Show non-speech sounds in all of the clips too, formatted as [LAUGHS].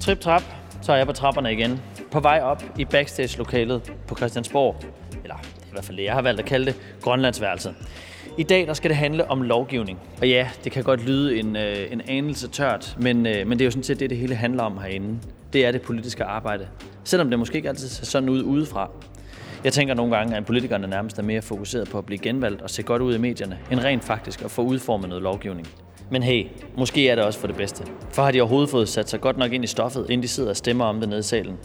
Trip trap, så er jeg på trapperne igen. På vej op i backstage-lokalet på Christiansborg. Eller det er i hvert fald det, jeg har valgt at kalde det, Grønlandsværelset. I dag der skal det handle om lovgivning. Og ja, det kan godt lyde en, øh, en anelse tørt, men, øh, men det er jo sådan set det, det hele handler om herinde. Det er det politiske arbejde. Selvom det måske ikke altid ser sådan ud udefra. Jeg tænker nogle gange, at politikerne nærmest er mere fokuseret på at blive genvalgt og se godt ud i medierne, end rent faktisk at få udformet noget lovgivning. Men hey, måske er det også for det bedste. For har de overhovedet fået sat sig godt nok ind i stoffet, inden de sidder og stemmer om det nede i salen?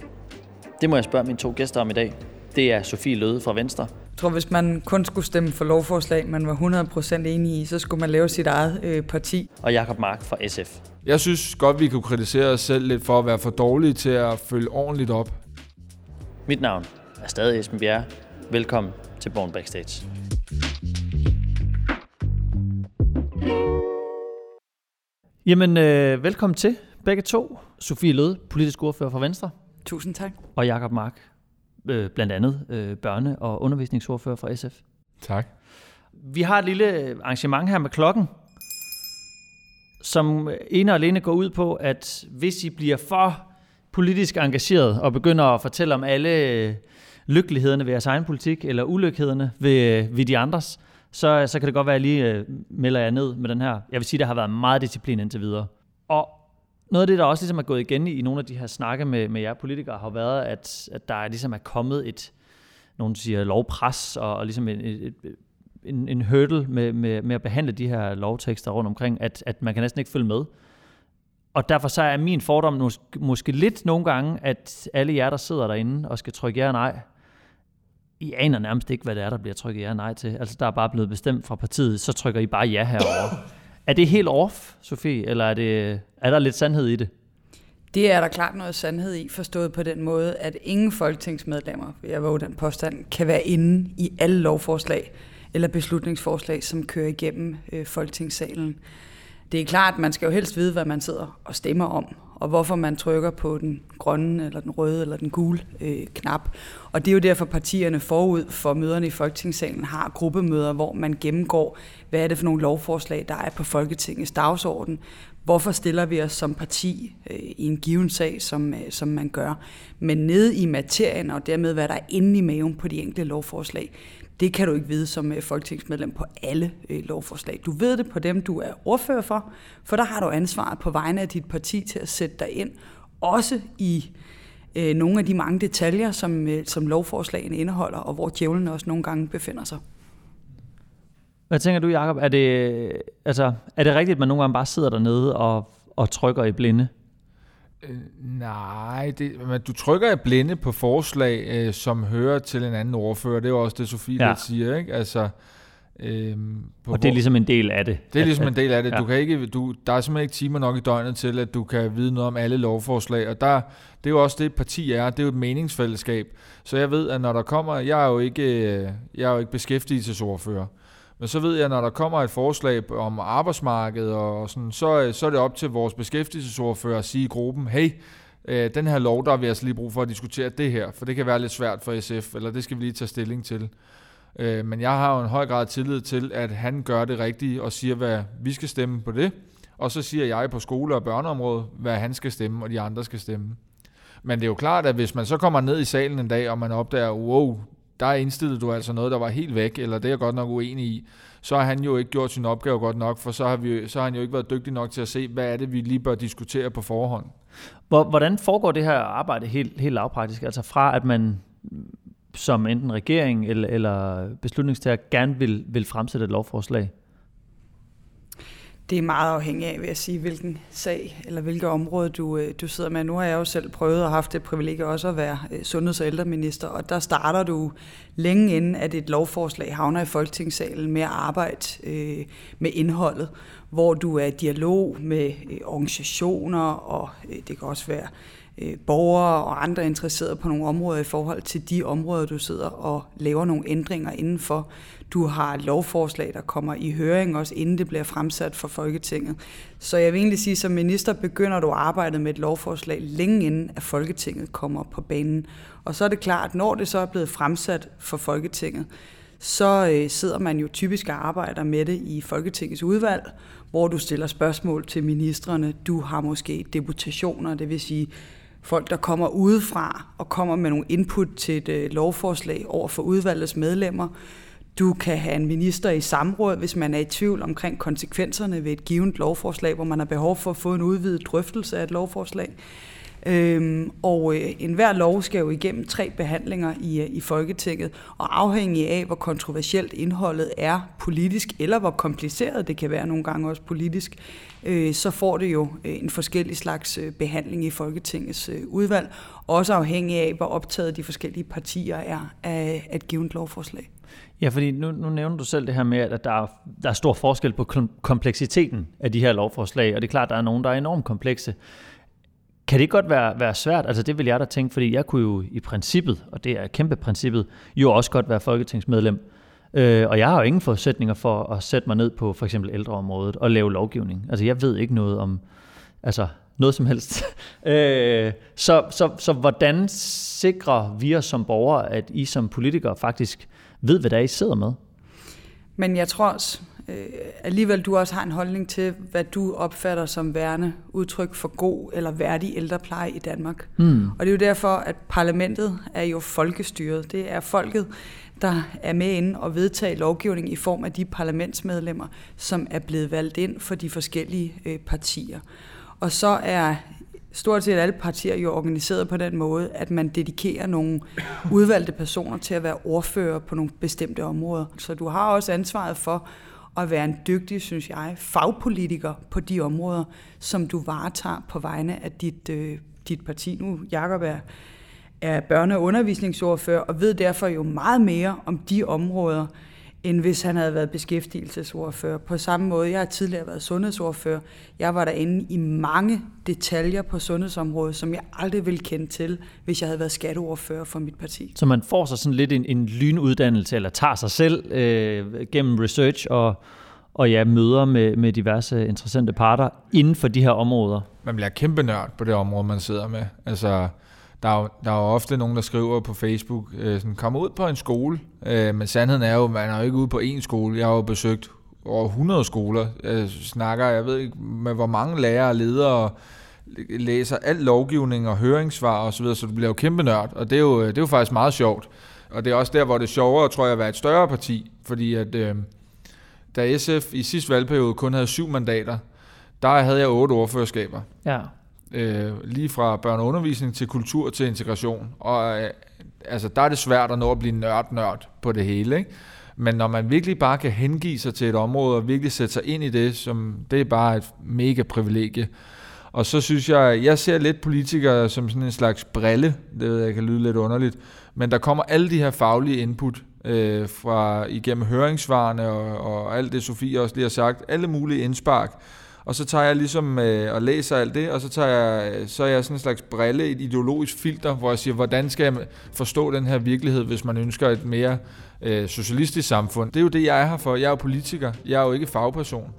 Det må jeg spørge mine to gæster om i dag. Det er Sofie Løde fra Venstre. Jeg tror, hvis man kun skulle stemme for lovforslag, man var 100% enig i, så skulle man lave sit eget øh, parti. Og Jakob Mark fra SF. Jeg synes godt, vi kunne kritisere os selv lidt for at være for dårlige til at følge ordentligt op. Mit navn er stadig Esben Bjerre. Velkommen til Born Backstage. Jamen, øh, velkommen til begge to. Sofie Løde, politisk ordfører fra Venstre. Tusind tak. Og Jakob Mark, øh, blandt andet øh, børne- og undervisningsordfører fra SF. Tak. Vi har et lille arrangement her med klokken, som ene og alene går ud på, at hvis I bliver for politisk engageret og begynder at fortælle om alle lykkelighederne ved jeres egen politik, eller ulykkelighederne ved, ved de andres, så, øh, så kan det godt være, at jeg lige øh, melder jer ned med den her. Jeg vil sige, at der har været meget disciplin indtil videre. Og noget af det, der også ligesom er gået igen i, nogle af de her snakke med, med jer politikere, har været, at, at der er ligesom er kommet et, nogen siger lovpres, og, og ligesom en, et, en, en hurdle med, med, med at behandle de her lovtekster rundt omkring, at, at man kan næsten ikke følge med. Og derfor så er min fordom måske, måske lidt nogle gange, at alle jer, der sidder derinde og skal trykke ja og nej, i aner nærmest ikke, hvad det er, der bliver trykket ja og nej til. Altså, der er bare blevet bestemt fra partiet, så trykker I bare ja herover. er det helt off, Sofie, eller er, det, er der lidt sandhed i det? Det er der klart noget sandhed i, forstået på den måde, at ingen folketingsmedlemmer, jeg våge den påstand, kan være inde i alle lovforslag eller beslutningsforslag, som kører igennem øh, folketingssalen. Det er klart, at man skal jo helst vide, hvad man sidder og stemmer om, og hvorfor man trykker på den grønne, eller den røde, eller den gule øh, knap. Og det er jo derfor, partierne forud for møderne i Folketingssalen har gruppemøder, hvor man gennemgår, hvad er det for nogle lovforslag, der er på Folketingets dagsorden. Hvorfor stiller vi os som parti øh, i en given sag, som, øh, som man gør. Men nede i materien, og dermed hvad der er inde i maven på de enkelte lovforslag, det kan du ikke vide som øh, folketingsmedlem på alle øh, lovforslag. Du ved det på dem, du er ordfører for, for der har du ansvaret på vegne af dit parti til at sætte dig ind, også i øh, nogle af de mange detaljer, som, øh, som lovforslagene indeholder, og hvor djævlen også nogle gange befinder sig. Hvad tænker du, Jacob? Er det, øh, altså, er det rigtigt, at man nogle gange bare sidder dernede og, og trykker i blinde? Øh, nej, det, men du trykker i blinde på forslag, øh, som hører til en anden ordfører. Det er jo også det, Sofie ja. siger, ikke? Altså, Øhm, på og det er ligesom en del af det. Det er ligesom en del af det. [LAUGHS] Du kan ikke, du, der er simpelthen ikke timer nok i døgnet til, at du kan vide noget om alle lovforslag. Og der, det er jo også det, parti er. Det er jo et meningsfællesskab. Så jeg ved, at når der kommer... Jeg er jo ikke, jeg er jo ikke beskæftigelsesordfører. Men så ved jeg, når der kommer et forslag om arbejdsmarkedet, og sådan, så, så er det op til vores beskæftigelsesordfører at sige i gruppen, hey, øh, den her lov, der har vi altså lige brug for at diskutere det her, for det kan være lidt svært for SF, eller det skal vi lige tage stilling til. Øh, men jeg har jo en høj grad tillid til, at han gør det rigtige og siger, hvad vi skal stemme på det. Og så siger jeg på skole- og børneområdet, hvad han skal stemme, og de andre skal stemme. Men det er jo klart, at hvis man så kommer ned i salen en dag, og man opdager, wow, der indstillede du altså noget, der var helt væk, eller det er jeg godt nok uenig i, så har han jo ikke gjort sin opgave godt nok, for så har, vi, så har han jo ikke været dygtig nok til at se, hvad er det, vi lige bør diskutere på forhånd. Hvordan foregår det her arbejde helt, helt lavpraktisk? Altså fra at man som enten regering eller, eller beslutningstager gerne vil, vil fremsætte et lovforslag? Det er meget afhængigt af, vil jeg sige, hvilken sag eller hvilket område du, øh, du sidder med. Nu har jeg jo selv prøvet og haft det privilegie også at være øh, sundheds- og ældreminister, og der starter du længe inden, at et lovforslag havner i Folketingssalen med at arbejde øh, med indholdet, hvor du er i dialog med øh, organisationer, og øh, det kan også være øh, Øh, borgere og andre interesserede på nogle områder i forhold til de områder, du sidder og laver nogle ændringer indenfor. Du har lovforslag, der kommer i høring også, inden det bliver fremsat for Folketinget. Så jeg vil egentlig sige, som minister begynder du at arbejde med et lovforslag længe inden, at Folketinget kommer på banen. Og så er det klart, at når det så er blevet fremsat for Folketinget, så øh, sidder man jo typisk og arbejder med det i Folketingets udvalg, hvor du stiller spørgsmål til ministerne. Du har måske deputationer, det vil sige folk, der kommer udefra og kommer med nogle input til et øh, lovforslag over for udvalgets medlemmer. Du kan have en minister i samråd, hvis man er i tvivl omkring konsekvenserne ved et givet lovforslag, hvor man har behov for at få en udvidet drøftelse af et lovforslag. Øhm, og øh, enhver lov skal jo igennem tre behandlinger i, øh, i Folketinget, og afhængig af, hvor kontroversielt indholdet er politisk, eller hvor kompliceret det kan være nogle gange også politisk, øh, så får det jo øh, en forskellig slags øh, behandling i Folketingets øh, udvalg, også afhængig af, hvor optaget de forskellige partier er af, af et givet lovforslag. Ja, fordi nu, nu nævner du selv det her med, at der er, der er stor forskel på kompleksiteten af de her lovforslag, og det er klart, at der er nogen, der er enormt komplekse. Kan det godt være, være svært? Altså det vil jeg da tænke, fordi jeg kunne jo i princippet, og det er kæmpe princippet, jo også godt være folketingsmedlem. Øh, og jeg har jo ingen forudsætninger for at sætte mig ned på for eksempel ældreområdet og lave lovgivning. Altså jeg ved ikke noget om altså noget som helst. [LAUGHS] øh, så, så, så hvordan sikrer vi os som borgere, at I som politikere faktisk ved, hvad der er, I sidder med? Men jeg tror også, øh, alligevel du også har en holdning til, hvad du opfatter som værende udtryk for god eller værdig ældrepleje i Danmark. Mm. Og det er jo derfor, at parlamentet er jo folkestyret. Det er folket, der er med inde og vedtage lovgivning i form af de parlamentsmedlemmer, som er blevet valgt ind for de forskellige øh, partier. Og så er stort set alle partier jo organiseret på den måde, at man dedikerer nogle udvalgte personer til at være ordfører på nogle bestemte områder. Så du har også ansvaret for at være en dygtig, synes jeg, fagpolitiker på de områder, som du varetager på vegne af dit, øh, dit parti. Nu, Jacob er, er børne- og undervisningsordfører og ved derfor jo meget mere om de områder, end hvis han havde været beskæftigelsesordfører. På samme måde, jeg har tidligere været sundhedsordfører. Jeg var derinde i mange detaljer på sundhedsområdet, som jeg aldrig ville kende til, hvis jeg havde været skatteordfører for mit parti. Så man får sig sådan lidt en, en lynuddannelse, eller tager sig selv øh, gennem research og, og ja, møder med, med diverse interessante parter inden for de her områder. Man bliver kæmpe nørd på det område, man sidder med. Altså, der er, jo, der er jo ofte nogen, der skriver på Facebook, øh, sådan, kom ud på en skole, øh, men sandheden er jo, man er jo ikke ude på én skole. Jeg har jo besøgt over 100 skoler. Jeg snakker, jeg ved ikke, med hvor mange lærere og ledere læser al lovgivning og høringssvar osv., så, videre, så du bliver jo kæmpe nørd, og det er jo, øh, det er jo faktisk meget sjovt. Og det er også der, hvor det er sjovere, tror jeg, at være et større parti, fordi at, øh, da SF i sidste valgperiode kun havde syv mandater, der havde jeg otte ordførerskaber. Ja øh, lige fra børne- og undervisning til kultur til integration. Og øh, altså, der er det svært at nå at blive nørd-nørd på det hele. Ikke? Men når man virkelig bare kan hengive sig til et område og virkelig sætte sig ind i det, som det er bare et mega privilegie. Og så synes jeg, jeg ser lidt politikere som sådan en slags brille, det ved jeg kan lyde lidt underligt, men der kommer alle de her faglige input øh, fra igennem høringssvarene og, og alt det Sofie også lige har sagt, alle mulige indspark, og så tager jeg ligesom øh, og læser alt det, og så, tager jeg, øh, så er jeg sådan en slags brille, et ideologisk filter, hvor jeg siger, hvordan skal jeg forstå den her virkelighed, hvis man ønsker et mere øh, socialistisk samfund. Det er jo det, jeg er her for. Jeg er jo politiker. Jeg er jo ikke fagperson.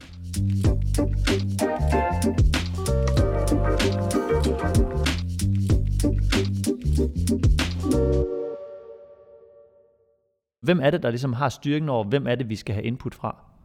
Hvem er det, der ligesom har styringen over, hvem er det, vi skal have input fra?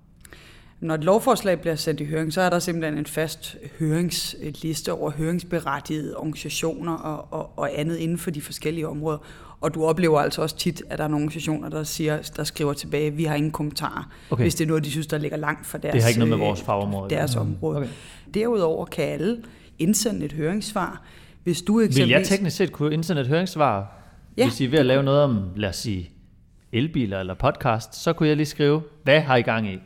Når et lovforslag bliver sendt i høring, så er der simpelthen en fast høringsliste over høringsberettigede organisationer og, og, og andet inden for de forskellige områder. Og du oplever altså også tit, at der er nogle organisationer, der, siger, der skriver tilbage, vi har ingen kommentarer, okay. hvis det er noget, de synes, der ligger langt fra deres, det har ikke noget med vores fagområde. deres område. Okay. Derudover kan alle indsende et høringssvar. Hvis du eksempelvis... Vil jeg teknisk set kunne indsende et høringssvar, ja, hvis I er ved at lave noget om, lad os sige, elbiler eller podcast, så kunne jeg lige skrive, hvad har I gang i?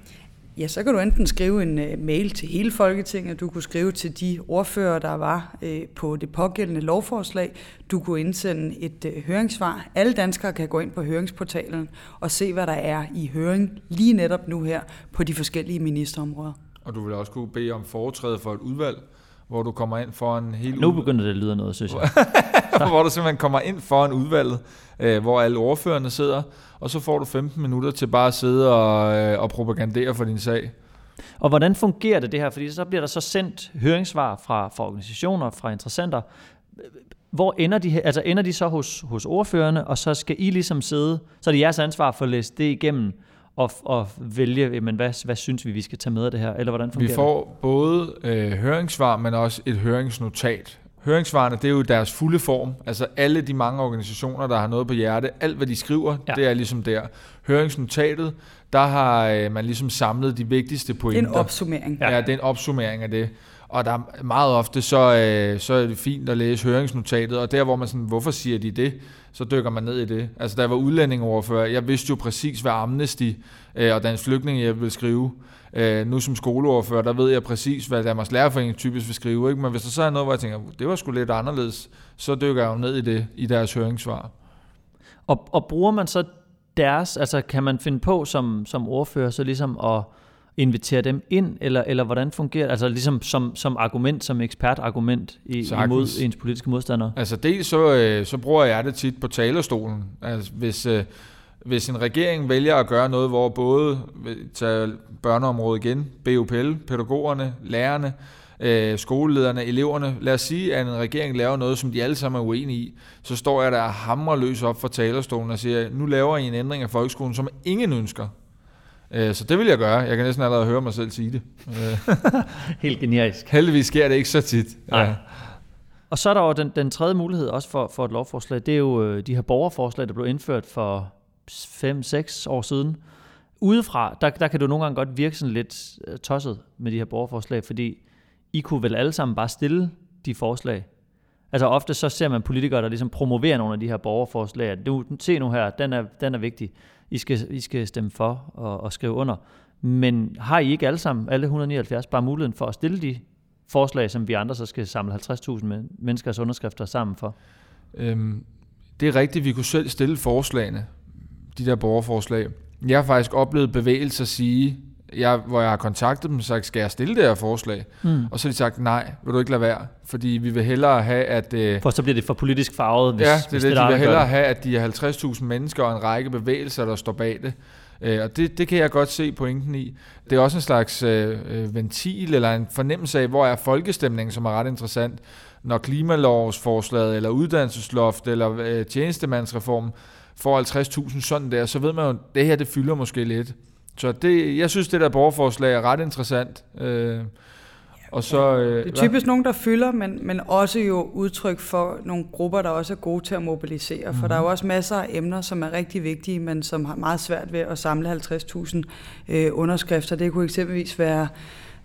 Ja, så kan du enten skrive en øh, mail til hele Folketinget, du kunne skrive til de ordfører, der var øh, på det pågældende lovforslag, du kunne indsende et øh, høringssvar. Alle danskere kan gå ind på høringsportalen og se, hvad der er i høring lige netop nu her på de forskellige ministerområder. Og du vil også kunne bede om foretræde for et udvalg, hvor du kommer ind for en hel Nu begynder det at lyde noget, synes jeg. [LAUGHS] hvor du simpelthen kommer ind for en udvalg, øh, hvor alle ordførerne sidder, og så får du 15 minutter til bare at sidde og, øh, og propagandere for din sag. Og hvordan fungerer det det her? Fordi så bliver der så sendt høringssvar fra, fra organisationer, fra interessenter. hvor ender de, altså ender de så hos, hos ordførerne, og så skal I ligesom sidde, så er det jeres ansvar for at læse det igennem, og, og vælge, jamen, hvad, hvad synes vi, vi skal tage med af det her, eller hvordan fungerer Vi får både øh, høringssvar, men også et høringsnotat. Høringssvarene, det er jo deres fulde form. Altså alle de mange organisationer, der har noget på hjerte, alt hvad de skriver, ja. det er ligesom der. Høringsnotatet, der har øh, man ligesom samlet de vigtigste pointer. Det er en opsummering. Ja. ja, det er en opsummering af det. Og der er meget ofte, så, øh, så er det fint at læse høringsnotatet, og der hvor man sådan, hvorfor siger de det, så dykker man ned i det. Altså da jeg var udlændingoverfører, jeg vidste jo præcis, hvad Amnesty øh, og Dansk Flygtning jeg ville skrive. Øh, nu som skoleoverfører, der ved jeg præcis, hvad Danmarks Lærerforening typisk vil skrive. Ikke? Men hvis der så er noget, hvor jeg tænker, det var sgu lidt anderledes, så dykker jeg jo ned i det i deres høringssvar. Og, og bruger man så deres, altså kan man finde på som, som ordfører, så ligesom at invitere dem ind, eller, eller hvordan fungerer det? Altså ligesom som, som argument, som ekspertargument i, imod ens politiske modstandere? Altså dels så, øh, så bruger jeg det tit på talerstolen. Altså hvis, øh, hvis en regering vælger at gøre noget, hvor både tager børneområdet igen, BUPL, pædagogerne, lærerne, øh, skolelederne, eleverne. Lad os sige, at en regering laver noget, som de alle sammen er uenige i. Så står jeg der og hamrer løs op for talerstolen og siger, nu laver I en ændring af folkeskolen, som ingen ønsker. Øh, så det vil jeg gøre. Jeg kan næsten allerede høre mig selv sige det. Øh. [LAUGHS] Helt generisk. Heldigvis sker det ikke så tit. Ja. Og så er der jo den, den tredje mulighed også for, for et lovforslag. Det er jo øh, de her borgerforslag, der blev indført for 5-6 år siden. Udefra, der, der kan du nogle gange godt virke sådan lidt tosset med de her borgerforslag, fordi I kunne vel alle sammen bare stille de forslag. Altså ofte så ser man politikere, der ligesom promoverer nogle af de her borgerforslag. Du, se nu her, den er, den er vigtig. I skal, I skal stemme for og, og skrive under. Men har I ikke alle sammen, alle 179, bare muligheden for at stille de forslag, som vi andre så skal samle 50.000 menneskers underskrifter sammen for? Øhm, det er rigtigt, vi kunne selv stille forslagene, de der borgerforslag. Jeg har faktisk oplevet bevægelser sige, jeg, hvor jeg har kontaktet dem og sagt, skal jeg stille det her forslag? Mm. Og så har de sagt, nej, vil du ikke lade være? Fordi vi vil hellere have, at... Øh, for så bliver det for politisk farvet, hvis, ja, det hvis det, det de vil hellere have, at de er 50.000 mennesker og en række bevægelser, der står bag det. Øh, og det, det kan jeg godt se pointen i. Det er også en slags øh, øh, ventil eller en fornemmelse af, hvor er folkestemningen, som er ret interessant. Når klimalovsforslaget eller uddannelsesloft eller øh, tjenestemandsreform får 50.000 sådan der, så ved man jo, at det her det fylder måske lidt. Så det, jeg synes, det der borgerforslag er ret interessant. Øh, og så, øh, det er typisk hvad? nogen, der fylder, men, men også jo udtryk for nogle grupper, der også er gode til at mobilisere. Mm-hmm. For der er jo mhm. også masser af emner, som er rigtig vigtige, men som har meget svært ved at samle 50.000 øh, underskrifter. Det kunne eksempelvis være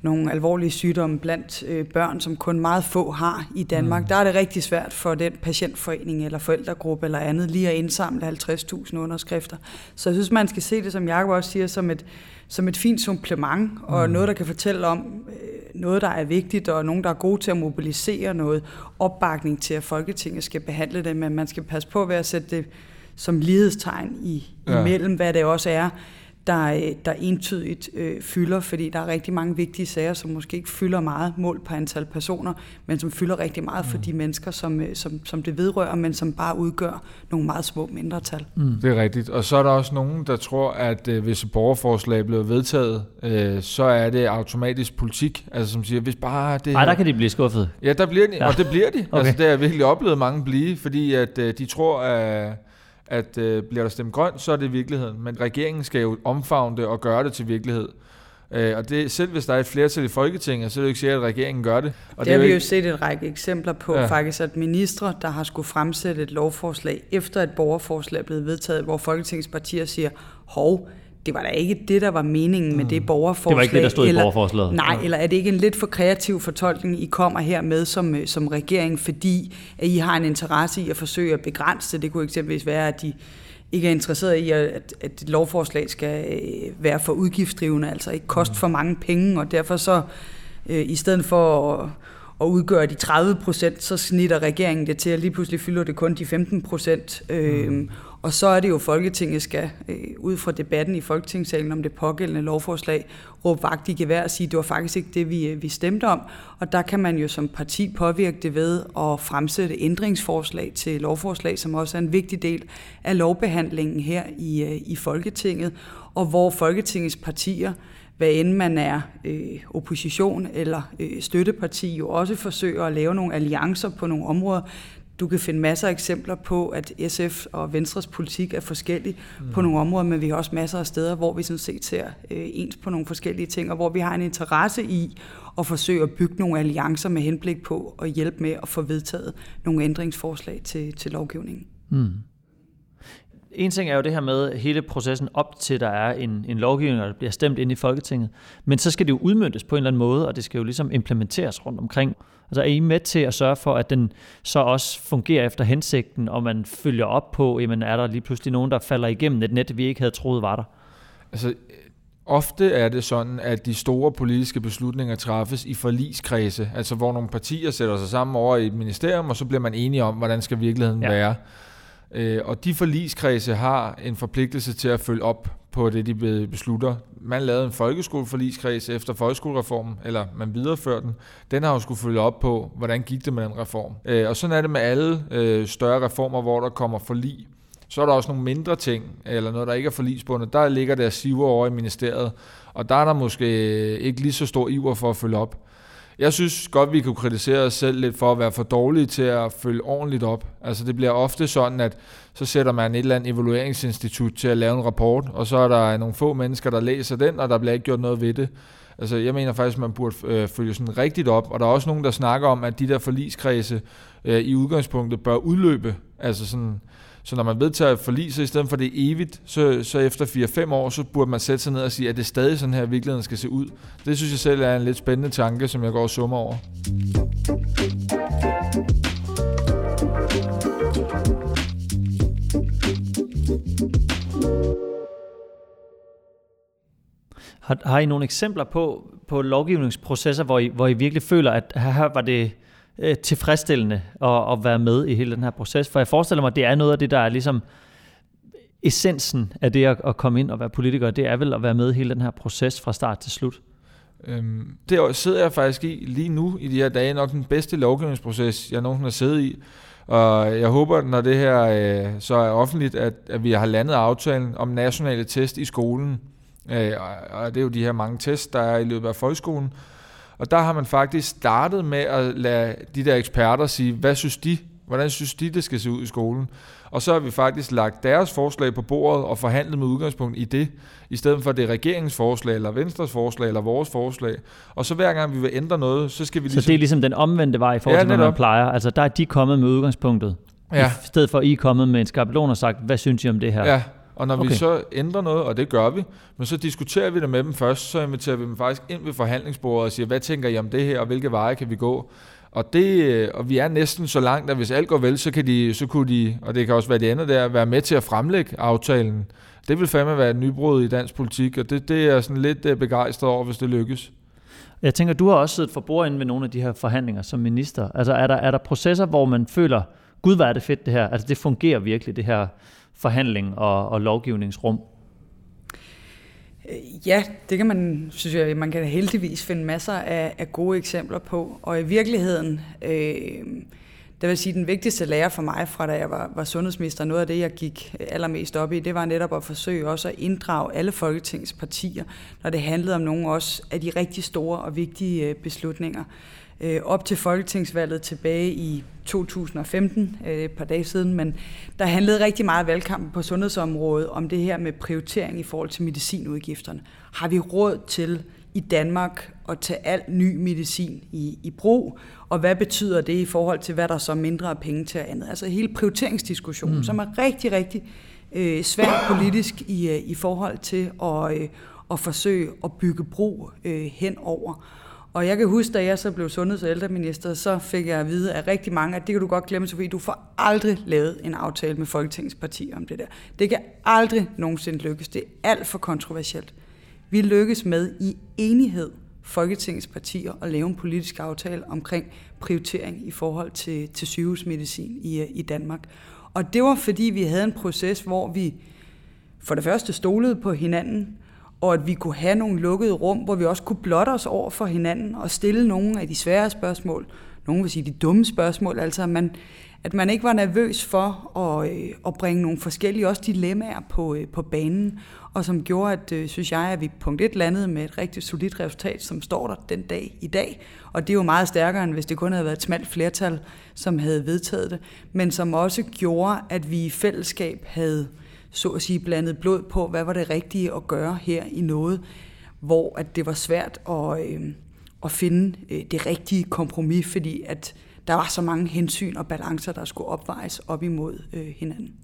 nogle alvorlige sygdomme blandt øh, børn, som kun meget få har i Danmark. Mm. Der er det rigtig svært for den patientforening eller forældregruppe eller andet lige at indsamle 50.000 underskrifter. Så jeg synes, man skal se det, som Jacob også siger, som et, som et fint supplement, og mm. noget, der kan fortælle om øh, noget, der er vigtigt, og nogen, der er gode til at mobilisere noget opbakning til, at Folketinget skal behandle det, men man skal passe på ved at sætte det som lighedstegn i, ja. imellem, hvad det også er, der, øh, der entydigt øh, fylder, fordi der er rigtig mange vigtige sager, som måske ikke fylder meget mål på antal personer, men som fylder rigtig meget for mm. de mennesker, som, øh, som, som det vedrører, men som bare udgør nogle meget små mindretal. Mm. Det er rigtigt. Og så er der også nogen, der tror, at øh, hvis et borgerforslag bliver vedtaget, øh, så er det automatisk politik. Altså som siger, hvis bare det... Nej, der kan de blive skuffet. Ja, der bliver de, ja. og det bliver de. [LAUGHS] Okay. Altså det har jeg virkelig oplevet mange blive, fordi at øh, de tror, at at øh, bliver der stemt grønt, så er det virkeligheden. Men regeringen skal jo omfavne det og gøre det til virkelighed. Øh, og det, selv hvis der er et flertal i Folketinget, så er det jo ikke sikkert, at regeringen gør det. Og det, det har vi jo ikke... set et række eksempler på, ja. faktisk, at ministre, der har skulle fremsætte et lovforslag, efter et borgerforslag er blevet vedtaget, hvor Folketingets partier siger, hov, det var da ikke det, der var meningen med mm. det borgerforslag. Det var ikke det, der stod eller, i borgerforslaget. Nej, ja. eller er det ikke en lidt for kreativ fortolkning, I kommer her med som, øh, som regering, fordi at I har en interesse i at forsøge at begrænse det? Det kunne eksempelvis være, at de ikke er interesseret i, at, at et lovforslag skal øh, være for udgiftsdrivende, altså ikke koste mm. for mange penge, og derfor så øh, i stedet for at, at udgøre de 30 procent, så snitter regeringen det til, at lige pludselig fylder det kun de 15 procent. Øh, mm. Og så er det jo, Folketinget skal, øh, ud fra debatten i Folketingssalen om det pågældende lovforslag, råbe vagt i gevær og sige, at det var faktisk ikke det, vi, øh, vi stemte om. Og der kan man jo som parti påvirke det ved at fremsætte ændringsforslag til lovforslag, som også er en vigtig del af lovbehandlingen her i, øh, i Folketinget, og hvor Folketingets partier hvad end man er øh, opposition eller øh, støtteparti, jo også forsøger at lave nogle alliancer på nogle områder, du kan finde masser af eksempler på, at SF og Venstres politik er forskellig mm. på nogle områder, men vi har også masser af steder, hvor vi sådan set ser øh, ens på nogle forskellige ting, og hvor vi har en interesse i at forsøge at bygge nogle alliancer med henblik på at hjælpe med at få vedtaget nogle ændringsforslag til, til lovgivningen. Mm. En ting er jo det her med hele processen op til, der er en, en lovgivning, der bliver stemt ind i Folketinget. Men så skal det jo udmyndtes på en eller anden måde, og det skal jo ligesom implementeres rundt omkring. Altså er I med til at sørge for, at den så også fungerer efter hensigten, og man følger op på, jamen er der lige pludselig nogen, der falder igennem et net, vi ikke havde troet var der? Altså, ofte er det sådan, at de store politiske beslutninger træffes i forligskredse, altså hvor nogle partier sætter sig sammen over i et ministerium, og så bliver man enige om, hvordan skal virkeligheden ja. være. Øh, og de forligskredse har en forpligtelse til at følge op på det, de beslutter. Man lavede en folkeskoleforligskreds efter folkeskolereformen, eller man videreførte den. Den har jo skulle følge op på, hvordan gik det med den reform. Øh, og sådan er det med alle øh, større reformer, hvor der kommer forlig. Så er der også nogle mindre ting, eller noget, der ikke er forligsbundet. Der ligger der siver over i ministeriet, og der er der måske ikke lige så stor iver for at følge op. Jeg synes godt, vi kunne kritisere os selv lidt for at være for dårlige til at følge ordentligt op. Altså det bliver ofte sådan, at så sætter man et eller andet evalueringsinstitut til at lave en rapport, og så er der nogle få mennesker, der læser den, og der bliver ikke gjort noget ved det. Altså jeg mener faktisk, at man burde øh, følge sådan rigtigt op, og der er også nogen, der snakker om, at de der forligskredse øh, i udgangspunktet bør udløbe. Altså sådan, så når man vedtager et forlig, så i stedet for det evigt, så, så efter 4-5 år, så burde man sætte sig ned og sige, at det stadig sådan her, virkeligheden skal se ud. Det synes jeg selv er en lidt spændende tanke, som jeg går og summer over. Har, har I nogle eksempler på, på lovgivningsprocesser, hvor I, hvor I virkelig føler, at her var det øh, tilfredsstillende at, at være med i hele den her proces? For jeg forestiller mig, at det er noget af det, der er ligesom essensen af det at, at komme ind og være politiker, det er vel at være med i hele den her proces fra start til slut. Øhm, det sidder jeg faktisk i lige nu i de her dage, nok den bedste lovgivningsproces, jeg nogensinde har siddet i. Og jeg håber, når det her øh, så er offentligt, at, at vi har landet aftalen om nationale test i skolen. Øh, og det er jo de her mange tests, der er i løbet af folkeskolen. Og der har man faktisk startet med at lade de der eksperter sige, hvad synes de? Hvordan synes de, det skal se ud i skolen? Og så har vi faktisk lagt deres forslag på bordet og forhandlet med udgangspunkt i det, i stedet for det er regeringens forslag, eller Venstres forslag, eller vores forslag. Og så hver gang vi vil ændre noget, så skal vi ligesom... Så det er ligesom den omvendte vej i forhold ja, til, hvad man plejer. Altså der er de kommet med udgangspunktet, ja. i stedet for I er kommet med en skabelon og sagt, hvad synes I om det her? Ja, og når okay. vi så ændrer noget, og det gør vi, men så diskuterer vi det med dem først, så inviterer vi dem faktisk ind ved forhandlingsbordet og siger, hvad tænker I om det her, og hvilke veje kan vi gå? Og, det, og vi er næsten så langt, at hvis alt går vel, så, kan de, så kunne de, og det kan også være det andet der, være med til at fremlægge aftalen. Det vil fandme være et nybrud i dansk politik, og det, det er sådan lidt øh, begejstret over, hvis det lykkes. Jeg tænker, du har også siddet for bord inde ved nogle af de her forhandlinger som minister. Altså er der, er der processer, hvor man føler, gud, hvad er det fedt det her? Altså det fungerer virkelig, det her forhandling og, og lovgivningsrum? Øh, ja, det kan man, synes jeg, man kan heldigvis finde masser af, af gode eksempler på. Og i virkeligheden, øh, det vil sige, den vigtigste lære for mig fra da jeg var, var sundhedsminister, noget af det, jeg gik allermest op i, det var netop at forsøge også at inddrage alle Folketingets partier, når det handlede om nogle også af de rigtig store og vigtige øh, beslutninger øh, op til folketingsvalget tilbage i 2015, øh, et par dage siden, men der handlede rigtig meget valgkampen på sundhedsområdet om det her med prioritering i forhold til medicinudgifterne. Har vi råd til i Danmark at tage al ny medicin i, i brug, og hvad betyder det i forhold til, hvad der så mindre af penge til andet? Altså hele prioriteringsdiskussionen, mm. som er rigtig, rigtig øh, svært politisk i, øh, i forhold til at, øh, at forsøge at bygge bro øh, hen over. Og jeg kan huske, da jeg så blev sundheds- og ældreminister, så fik jeg at vide af rigtig mange, at det kan du godt glemme, Sofie, du får aldrig lavet en aftale med Folketingets partier om det der. Det kan aldrig nogensinde lykkes. Det er alt for kontroversielt. Vi lykkes med i enighed Folketingets partier at lave en politisk aftale omkring prioritering i forhold til, til sygehusmedicin i, øh, i Danmark. Og det var fordi, vi havde en proces, hvor vi for det første stolede på hinanden, og at vi kunne have nogle lukkede rum, hvor vi også kunne blotte os over for hinanden og stille nogle af de svære spørgsmål, nogen vil sige de dumme spørgsmål, altså man, at man ikke var nervøs for at, øh, at bringe nogle forskellige også dilemmaer på, øh, på banen, og som gjorde, at, øh, synes jeg, at vi punkt et landede med et rigtig solidt resultat, som står der den dag i dag. Og det er jo meget stærkere, end hvis det kun havde været et smalt flertal, som havde vedtaget det, men som også gjorde, at vi i fællesskab havde så at sige blandet blod på, hvad var det rigtige at gøre her i noget, hvor at det var svært at, øh, at finde øh, det rigtige kompromis, fordi at der var så mange hensyn og balancer, der skulle opvejes op imod øh, hinanden.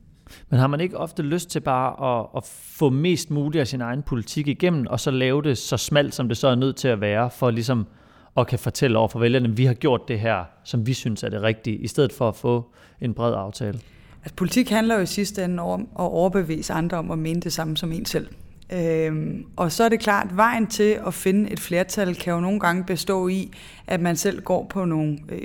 Men har man ikke ofte lyst til bare at, at få mest muligt af sin egen politik igennem, og så lave det så smalt, som det så er nødt til at være, for ligesom at kan fortælle over for vælgerne, at vi har gjort det her, som vi synes er det rigtige, i stedet for at få en bred aftale? Altså, politik handler jo i sidste ende om at overbevise andre om at mene det samme som en selv. Øhm, og så er det klart, at vejen til at finde et flertal kan jo nogle gange bestå i, at man selv går på nogle, øh,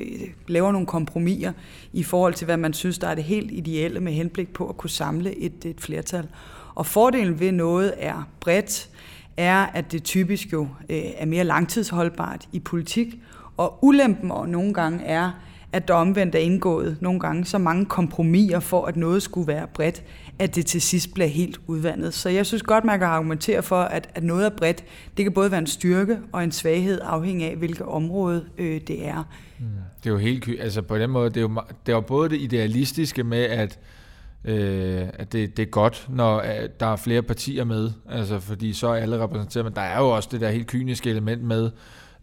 laver nogle kompromiser i forhold til, hvad man synes, der er det helt ideelle med henblik på at kunne samle et, et flertal. Og fordelen ved noget er bredt, er, at det typisk jo øh, er mere langtidsholdbart i politik, og ulempen og nogle gange er, at der omvendt er indgået nogle gange så mange kompromiser for, at noget skulle være bredt, at det til sidst bliver helt udvandet. Så jeg synes godt, man kan argumentere for, at, at noget er bredt. Det kan både være en styrke og en svaghed, afhængig af, hvilket område øh, det er. Mm. Det er jo helt altså på den måde, det er jo, det er jo både det idealistiske med, at øh, at det, det er godt, når øh, der er flere partier med, altså fordi så er alle repræsenteret, men der er jo også det der helt kyniske element med,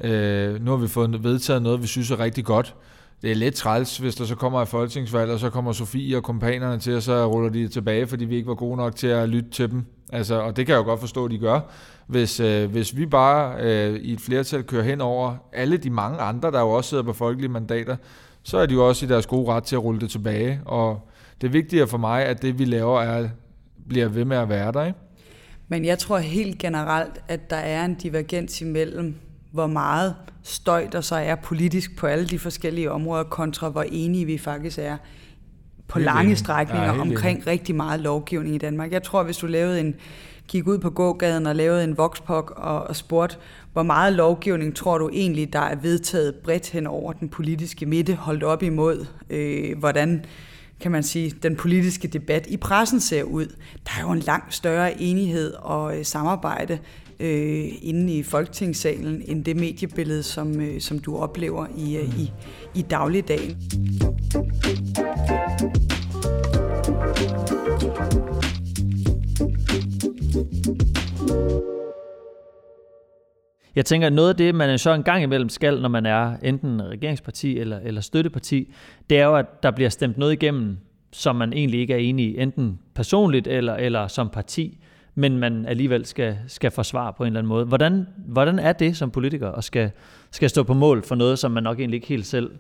øh, nu har vi fået vedtaget noget, vi synes er rigtig godt, det er lidt træls, hvis der så kommer et folketingsvalg, og så kommer Sofie og kompanerne til, og så ruller de tilbage, fordi vi ikke var gode nok til at lytte til dem. Altså, og det kan jeg jo godt forstå, at de gør. Hvis, øh, hvis vi bare øh, i et flertal kører hen over alle de mange andre, der jo også sidder på folkelige mandater, så er de jo også i deres gode ret til at rulle det tilbage. Og det vigtige for mig, at det vi laver er, bliver ved med at være der. Ikke? Men jeg tror helt generelt, at der er en divergens imellem hvor meget støj der så er politisk på alle de forskellige områder, kontra hvor enige vi faktisk er på helt lange strækninger ja, omkring enig. rigtig meget lovgivning i Danmark. Jeg tror, hvis du lavede en, gik ud på gågaden og lavede en voxpok og, og spurgte, hvor meget lovgivning tror du egentlig, der er vedtaget bredt hen over den politiske midte, holdt op imod, øh, hvordan kan man sige, den politiske debat i pressen ser ud. Der er jo en langt større enighed og øh, samarbejde øh, inde i Folketingssalen, end det mediebillede, som, øh, som du oplever i, øh, i, i dagligdagen. Jeg tænker, at noget af det, man så en gang imellem skal, når man er enten regeringsparti eller, eller støtteparti, det er jo, at der bliver stemt noget igennem, som man egentlig ikke er enig i, enten personligt eller, eller som parti men man alligevel skal, skal forsvare på en eller anden måde. Hvordan, hvordan er det som politiker at skal, skal stå på mål for noget, som man nok egentlig ikke helt selv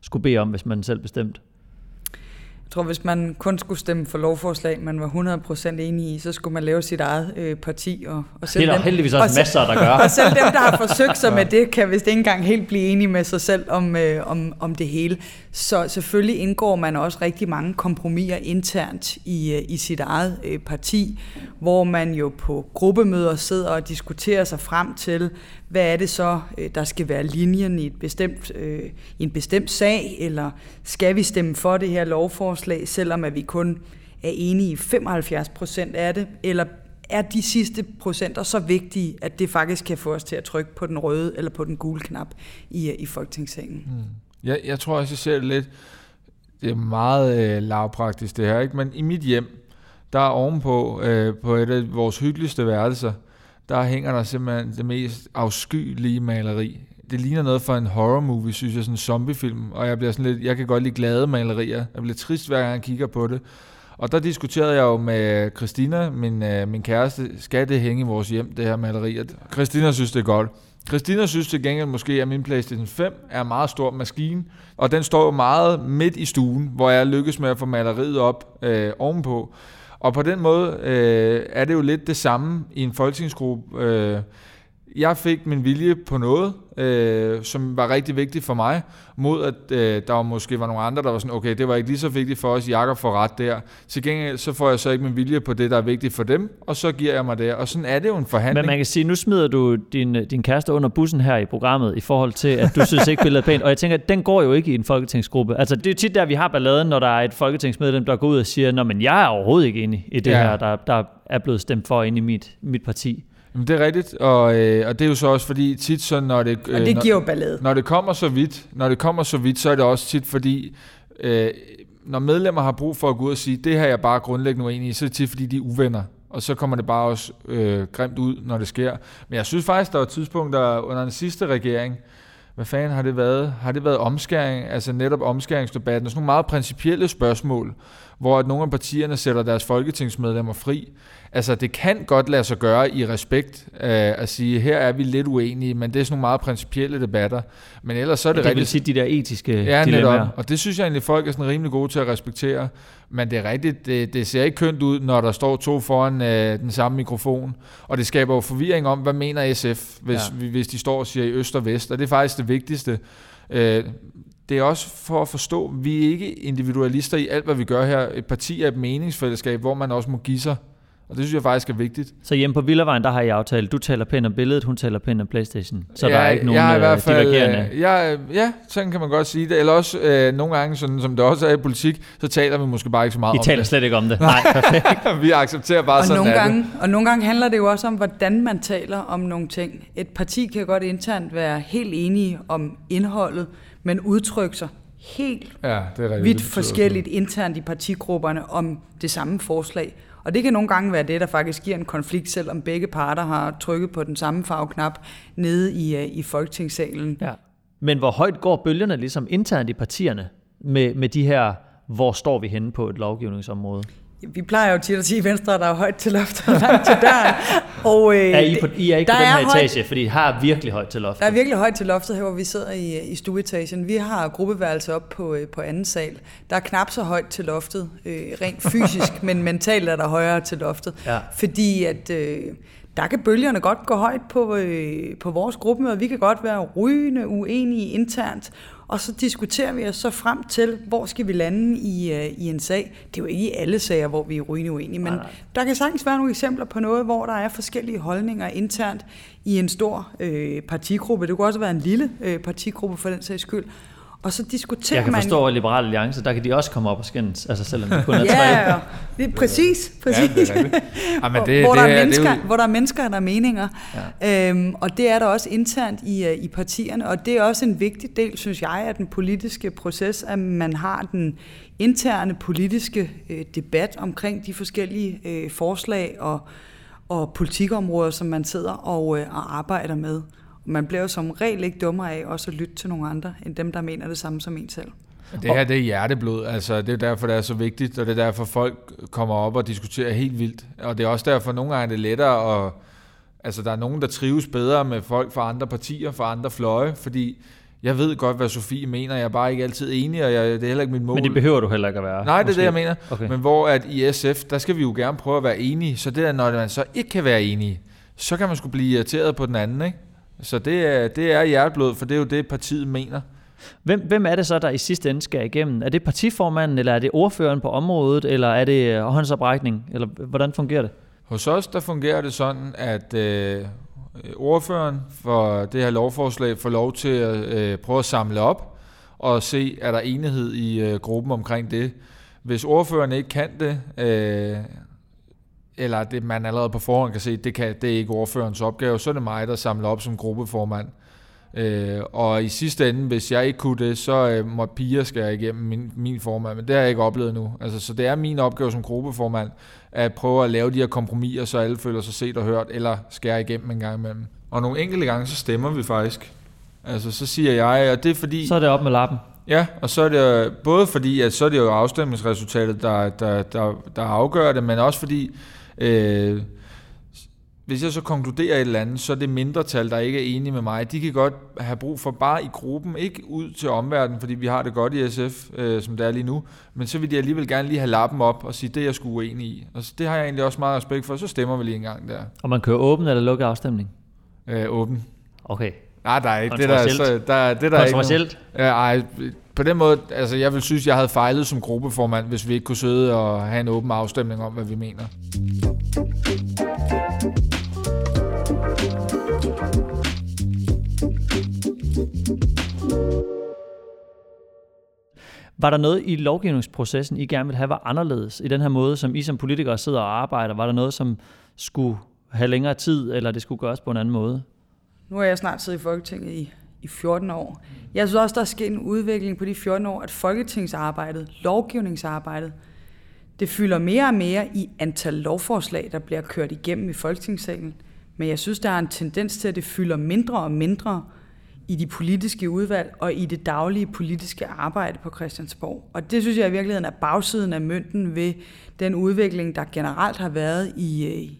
skulle bede om, hvis man selv bestemt? Jeg tror, hvis man kun skulle stemme for lovforslag, man var 100% enig i, så skulle man lave sit eget øh, parti. Og, og selv det er der dem, heldigvis også og masser, der gør. [LAUGHS] og selv dem, der har forsøgt sig med det, kan vist ikke engang helt blive enige med sig selv om, øh, om, om det hele. Så selvfølgelig indgår man også rigtig mange kompromiser internt i, øh, i sit eget øh, parti, hvor man jo på gruppemøder sidder og diskuterer sig frem til, hvad er det så, øh, der skal være linjen i, et bestemt, øh, i en bestemt sag, eller skal vi stemme for det her lovforslag, selvom at vi kun er enige i 75 procent af det, eller er de sidste procenter så vigtige, at det faktisk kan få os til at trykke på den røde eller på den gule knap i, øh, i Folketingssalen? Mm. Jeg, jeg tror også, jeg ser det lidt, det er meget øh, lavpraktisk det her, ikke? men i mit hjem, der er ovenpå øh, på et af vores hyggeligste værelser, der hænger der simpelthen det mest afskyelige maleri. Det ligner noget fra en horror movie, synes jeg, sådan en zombiefilm, og jeg bliver sådan lidt, jeg kan godt lide glade malerier. Jeg bliver trist, hver gang jeg kigger på det. Og der diskuterede jeg jo med Christina, min, øh, min kæreste, skal det hænge i vores hjem, det her maleri? Christina synes, det er godt. Christina synes til gengæld måske, at min PlayStation 5 er en meget stor maskine, og den står jo meget midt i stuen, hvor jeg lykkes med at få maleriet op øh, ovenpå. Og på den måde øh, er det jo lidt det samme i en folketingsgruppe. Øh, jeg fik min vilje på noget, øh, som var rigtig vigtigt for mig, mod at øh, der måske var nogle andre, der var sådan, okay, det var ikke lige så vigtigt for os, Jakob får ret der. Til gengæld så får jeg så ikke min vilje på det, der er vigtigt for dem, og så giver jeg mig det. Og sådan er det jo en forhandling. Men man kan sige, nu smider du din, din kæreste under bussen her i programmet, i forhold til, at du synes ikke billedet er pænt. Og jeg tænker, at den går jo ikke i en folketingsgruppe. Altså det er tit der, vi har balladen, når der er et folketingsmedlem, der går ud og siger, Nå, men jeg er overhovedet ikke enig i det ja. her, der, der er blevet stemt for ind i mit, mit parti. Jamen, det er rigtigt, og, øh, og det er jo så også fordi tit så når det øh, og det giver jo ballade. Når det kommer så vidt, når det kommer så vidt, så er det også tit fordi øh, når medlemmer har brug for at gå ud og sige, det her er jeg bare grundlæggende uenig i, så er det tit fordi de er uvenner. Og så kommer det bare også øh, grimt ud, når det sker. Men jeg synes faktisk, der var tidspunkter under den sidste regering, hvad fanden har det været? Har det været omskæring, altså netop omskæringsdebatten, og sådan nogle meget principielle spørgsmål, hvor at nogle af partierne sætter deres folketingsmedlemmer fri. Altså, det kan godt lade sig gøre i respekt øh, at sige, her er vi lidt uenige, men det er sådan nogle meget principielle debatter. Men ellers så er det, det rigtigt. vil sige de der etiske ja, dilemmaer. Netop. Og det synes jeg egentlig, folk er sådan rimelig gode til at respektere. Men det er rigtigt, det, det ser ikke kønt ud, når der står to foran øh, den samme mikrofon. Og det skaber jo forvirring om, hvad mener SF, hvis, ja. hvis de står og siger i øst og vest. Og det er faktisk det vigtigste. Øh, det er også for at forstå, at vi er ikke individualister i alt, hvad vi gør her. Et parti er et meningsfællesskab, hvor man også må give sig. Og det synes jeg faktisk er vigtigt. Så hjemme på Villavejen, der har I aftalt, du taler pænt om billedet, hun taler pænt om Playstation. Så ja, der er ikke nogen jeg i hvert øh, fald, divergerende... Ja, ja, sådan kan man godt sige det. Eller også øh, nogle gange, sådan, som det også er i politik, så taler vi måske bare ikke så meget I om taler det. slet ikke om det. [LAUGHS] Nej, perfekt. [LAUGHS] vi accepterer bare og sådan nogle gange, det. Og nogle gange handler det jo også om, hvordan man taler om nogle ting. Et parti kan godt internt være helt enige om indholdet, men udtrykke sig helt ja, det er rigtigt. vidt forskelligt internt i partigrupperne om det samme forslag. Og det kan nogle gange være det, der faktisk giver en konflikt, selvom begge parter har trykket på den samme farveknap nede i, øh, i folketingssalen. Ja. Men hvor højt går bølgerne ligesom internt i partierne med, med de her, hvor står vi henne på et lovgivningsområde? Vi plejer jo tit at sige, at Venstre der er højt til loftet og langt til døren. [LAUGHS] Og, øh, er I, på, I er ikke der på den her er højt- etage, fordi I har virkelig højt til loftet. Der er virkelig højt til loftet her, hvor vi sidder i, i stueetagen. Vi har gruppeværelse op på, øh, på anden sal. Der er knap så højt til loftet, øh, rent fysisk, [LAUGHS] men mentalt er der højere til loftet. Ja. Fordi at øh, der kan bølgerne godt gå højt på, øh, på vores gruppemøder. Vi kan godt være rygende uenige internt, og så diskuterer vi os så frem til, hvor skal vi lande i, øh, i en sag. Det er jo ikke i alle sager, hvor vi er rygende uenige, men Nej, nej. der kan sagtens være nogle eksempler på noget, hvor der er forskellige holdninger internt i en stor øh, partigruppe. Det kunne også være en lille øh, partigruppe for den sags skyld. Og så diskuterer Jeg kan man... forstå, at Liberale Alliance, der kan de også komme op og skændes, altså selvom de kun er [LAUGHS] tre. Ja, ja, det er præcis, præcis. Ja, det er [LAUGHS] det- hvor, det der er- er det er mennesker, jo- hvor der er mennesker, der er meninger. Ja. Øhm, og det er der også internt i, øh, i partierne, og det er også en vigtig del, synes jeg, af den politiske proces, at man har den interne politiske øh, debat omkring de forskellige øh, forslag og, og politikområder, som man sidder og, øh, og arbejder med. Man bliver jo som regel ikke dummere af også at lytte til nogle andre, end dem, der mener det samme som en selv. Det her det er hjerteblod, altså det er derfor, det er så vigtigt, og det er derfor, folk kommer op og diskuterer helt vildt. Og det er også derfor, nogle gange er det lettere at... Altså der er nogen, der trives bedre med folk fra andre partier, fra andre fløje, fordi jeg ved godt, hvad Sofie mener, jeg er bare ikke altid enig, og jeg, det er heller ikke mit mål. Men det behøver du heller ikke at være. Nej, det er måske. det, jeg mener. Okay. Men hvor at i SF, der skal vi jo gerne prøve at være enige, så det er, når man så ikke kan være enige, så kan man skulle blive irriteret på den anden, ikke? Så det er, det er hjerteblod, for det er jo det, partiet mener. Hvem, hvem er det så, der i sidste ende skal igennem? Er det partiformanden, eller er det ordføreren på området, eller er det øh, håndsoprækning, eller hvordan fungerer det? Hos os, der fungerer det sådan, at øh, ordføreren for det her lovforslag får lov til at øh, prøve at samle op og se, er der enighed i øh, gruppen omkring det. Hvis ordføreren ikke kan det, øh, eller det man allerede på forhånd kan se, det, kan, det er ikke ordførens opgave, så er det mig, der samler op som gruppeformand. Øh, og i sidste ende, hvis jeg ikke kunne det, så øh, må Pia skære igennem min, min formand, men det har jeg ikke oplevet nu. Altså, så det er min opgave som gruppeformand, at prøve at lave de her kompromiser, så alle føler sig set og hørt, eller skære igennem en gang imellem. Og nogle enkelte gange, så stemmer vi faktisk. Altså, så siger jeg, og det er fordi... Så er det op med lappen. Ja, og så er det både fordi, at så er det jo afstemningsresultatet, der, der, der, der afgør det, men også fordi, øh, hvis jeg så konkluderer et eller andet, så er det mindretal, der ikke er enige med mig. De kan godt have brug for bare i gruppen, ikke ud til omverdenen, fordi vi har det godt i SF, øh, som det er lige nu, men så vil de alligevel gerne lige have lappen op og sige, det er jeg sgu uenig i. Og så, det har jeg egentlig også meget respekt for, så stemmer vi lige en gang der. Og man kører åben eller lukket afstemning. øh, åben. Okay. Nej, der er ikke. Det der, er så, der, det der er ikke Ja, ej, på den måde, altså jeg vil synes, jeg havde fejlet som gruppeformand, hvis vi ikke kunne sidde og have en åben afstemning om, hvad vi mener. Var der noget i lovgivningsprocessen, I gerne ville have var anderledes i den her måde, som I som politikere sidder og arbejder? Var der noget, som skulle have længere tid, eller det skulle gøres på en anden måde? Nu har jeg snart siddet i Folketinget i, i 14 år. Jeg synes også, der er sket en udvikling på de 14 år, at folketingsarbejdet, lovgivningsarbejdet, det fylder mere og mere i antal lovforslag, der bliver kørt igennem i Folketingssalen. Men jeg synes, der er en tendens til, at det fylder mindre og mindre i de politiske udvalg og i det daglige politiske arbejde på Christiansborg. Og det synes jeg i virkeligheden er bagsiden af mønten ved den udvikling, der generelt har været i, øh,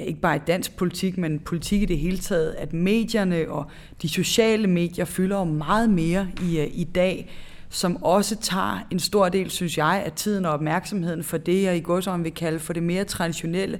ja, ikke bare i dansk politik, men politik i det hele taget, at medierne og de sociale medier fylder jo meget mere i, øh, i dag, som også tager en stor del, synes jeg, af tiden og opmærksomheden for det, jeg i går vil kalde for det mere traditionelle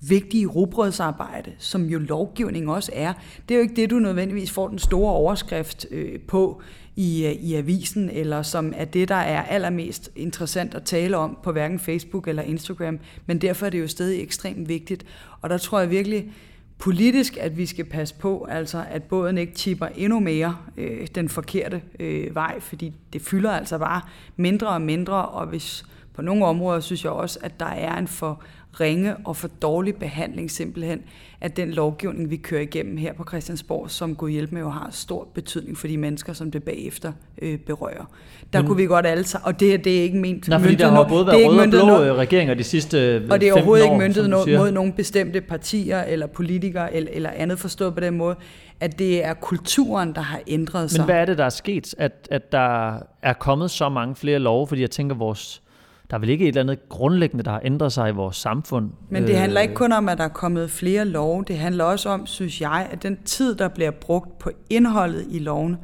vigtige robrødsarbejde, som jo lovgivning også er. Det er jo ikke det, du nødvendigvis får den store overskrift øh, på i, øh, i avisen, eller som er det, der er allermest interessant at tale om på hverken Facebook eller Instagram, men derfor er det jo stadig ekstremt vigtigt. Og der tror jeg virkelig politisk, at vi skal passe på, altså at båden ikke tipper endnu mere øh, den forkerte øh, vej, fordi det fylder altså bare mindre og mindre, og hvis på nogle områder synes jeg også, at der er en for ringe og for dårlig behandling simpelthen af den lovgivning, vi kører igennem her på Christiansborg, som Gud hjælp med jo har stor betydning for de mennesker, som det bagefter øh, berører. Der Men, kunne vi godt alle sammen, og det, det er ikke ment Nej, fordi der har både været røde og blå noget, regeringer de sidste Og det er overhovedet år, ikke myndet noget, mod nogle bestemte partier eller politikere eller, eller andet forstået på den måde, at det er kulturen, der har ændret sig. Men hvad er det, der er sket? At, at der er kommet så mange flere love, fordi jeg tænker, vores der er vel ikke et eller andet grundlæggende, der har ændret sig i vores samfund. Men det handler ikke kun om, at der er kommet flere love. Det handler også om, synes jeg, at den tid, der bliver brugt på indholdet i loven,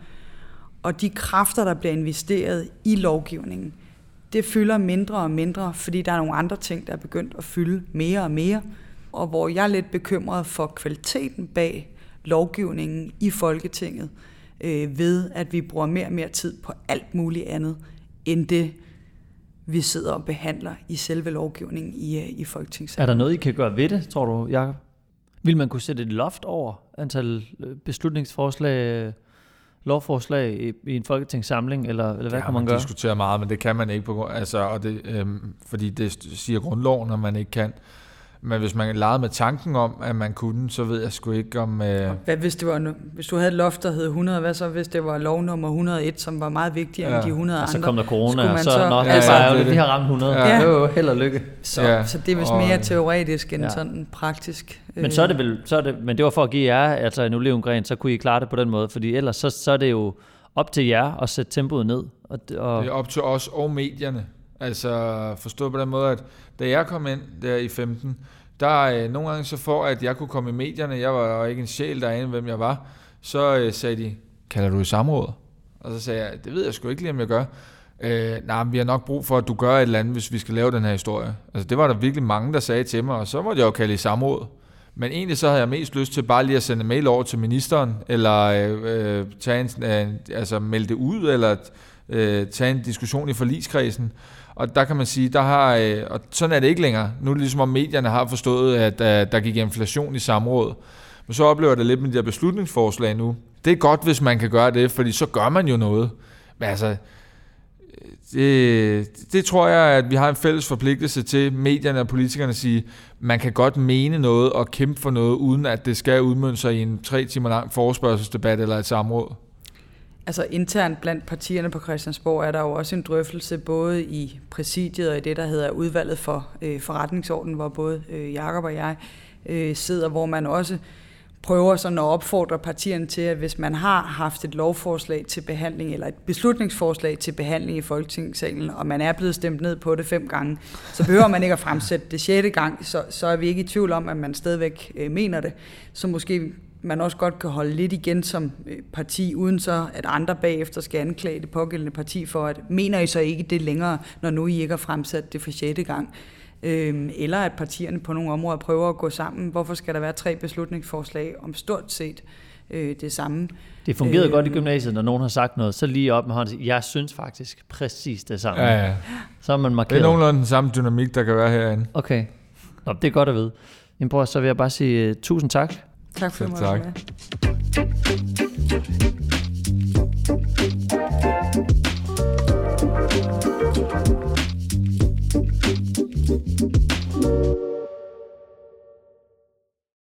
og de kræfter, der bliver investeret i lovgivningen, det fylder mindre og mindre, fordi der er nogle andre ting, der er begyndt at fylde mere og mere, og hvor jeg er lidt bekymret for kvaliteten bag lovgivningen i Folketinget, øh, ved at vi bruger mere og mere tid på alt muligt andet, end det, vi sidder og behandler i selve lovgivningen i, øh, i Folketingssalen. Er der noget, I kan gøre ved det, tror du, Jacob? Vil man kunne sætte et loft over antal øh, beslutningsforslag, øh, lovforslag i, i en folketingssamling, eller, eller hvad kan man, man gøre? Det diskutere meget, men det kan man ikke, på, altså, og det, øhm, fordi det siger grundloven, at man ikke kan. Men hvis man legede med tanken om, at man kunne, så ved jeg sgu ikke om... Øh... Hvad hvis, det var, hvis du havde et loft, der hed 100, hvad så hvis det var lov nummer 101, som var meget vigtigere ja. end de 100 andre? Og så kom der corona, og så, så nå, ja, altså, ja, det, vi har ramt 100. Ja. Det er jo held og lykke. Så, ja. så det er vist og, mere teoretisk end ja. sådan praktisk. Men så er det vel, så er det, men det var for at give jer altså en olivengren, så kunne I klare det på den måde, fordi ellers så, så er det jo op til jer at sætte tempoet ned. Og, og det er op til os og medierne. Altså forstå på den måde, at da jeg kom ind der i 15, der øh, nogle gange så for, at jeg kunne komme i medierne, jeg var ikke en sjæl, derinde, hvem jeg var, så øh, sagde de, kalder du i samråd? Og så sagde jeg, det ved jeg sgu ikke lige, om jeg gør. Øh, nej, men vi har nok brug for, at du gør et eller andet, hvis vi skal lave den her historie. Altså, det var der virkelig mange, der sagde til mig, og så måtte jeg jo kalde i samråd. Men egentlig så havde jeg mest lyst til bare lige at sende mail over til ministeren, eller øh, øh tage en, øh, altså melde det ud, eller øh, tage en diskussion i forligskredsen. Og der kan man sige, der har, øh, og sådan er det ikke længere. Nu er det ligesom, om medierne har forstået, at øh, der gik inflation i samråd. Men så oplever jeg det lidt med de her beslutningsforslag nu. Det er godt, hvis man kan gøre det, fordi så gør man jo noget. Men altså, øh, det, det tror jeg, at vi har en fælles forpligtelse til medierne og politikerne at sige, man kan godt mene noget og kæmpe for noget, uden at det skal udmønte sig i en tre timer lang forespørgselsdebat eller et samråd. Altså internt blandt partierne på Christiansborg er der jo også en drøftelse både i præsidiet og i det, der hedder udvalget for øh, forretningsorden, hvor både øh, Jakob og jeg øh, sidder, hvor man også prøver sådan at opfordre partierne til, at hvis man har haft et lovforslag til behandling, eller et beslutningsforslag til behandling i Folketingssalen, og man er blevet stemt ned på det fem gange, så behøver man ikke at fremsætte det sjette gang, så, så er vi ikke i tvivl om, at man stadigvæk øh, mener det. Så måske man også godt kan holde lidt igen som øh, parti, uden så at andre bagefter skal anklage det pågældende parti for, at mener I så ikke det længere, når nu I ikke har fremsat det for sjette gang. øh, eller at partierne på nogle områder prøver at gå sammen. Hvorfor skal der være tre beslutningsforslag om stort set øh, det samme? Det fungerede øh, godt i gymnasiet, når nogen har sagt noget, så lige op med hånden jeg synes faktisk præcis det samme. Ja, ja. Så er man markeret. Det er nogenlunde den samme dynamik, der kan være herinde. Okay. Nå, det er godt at vide. Jamen bror, så vil jeg bare sige uh, tusind tak. Sag fünfmal sag. schnell.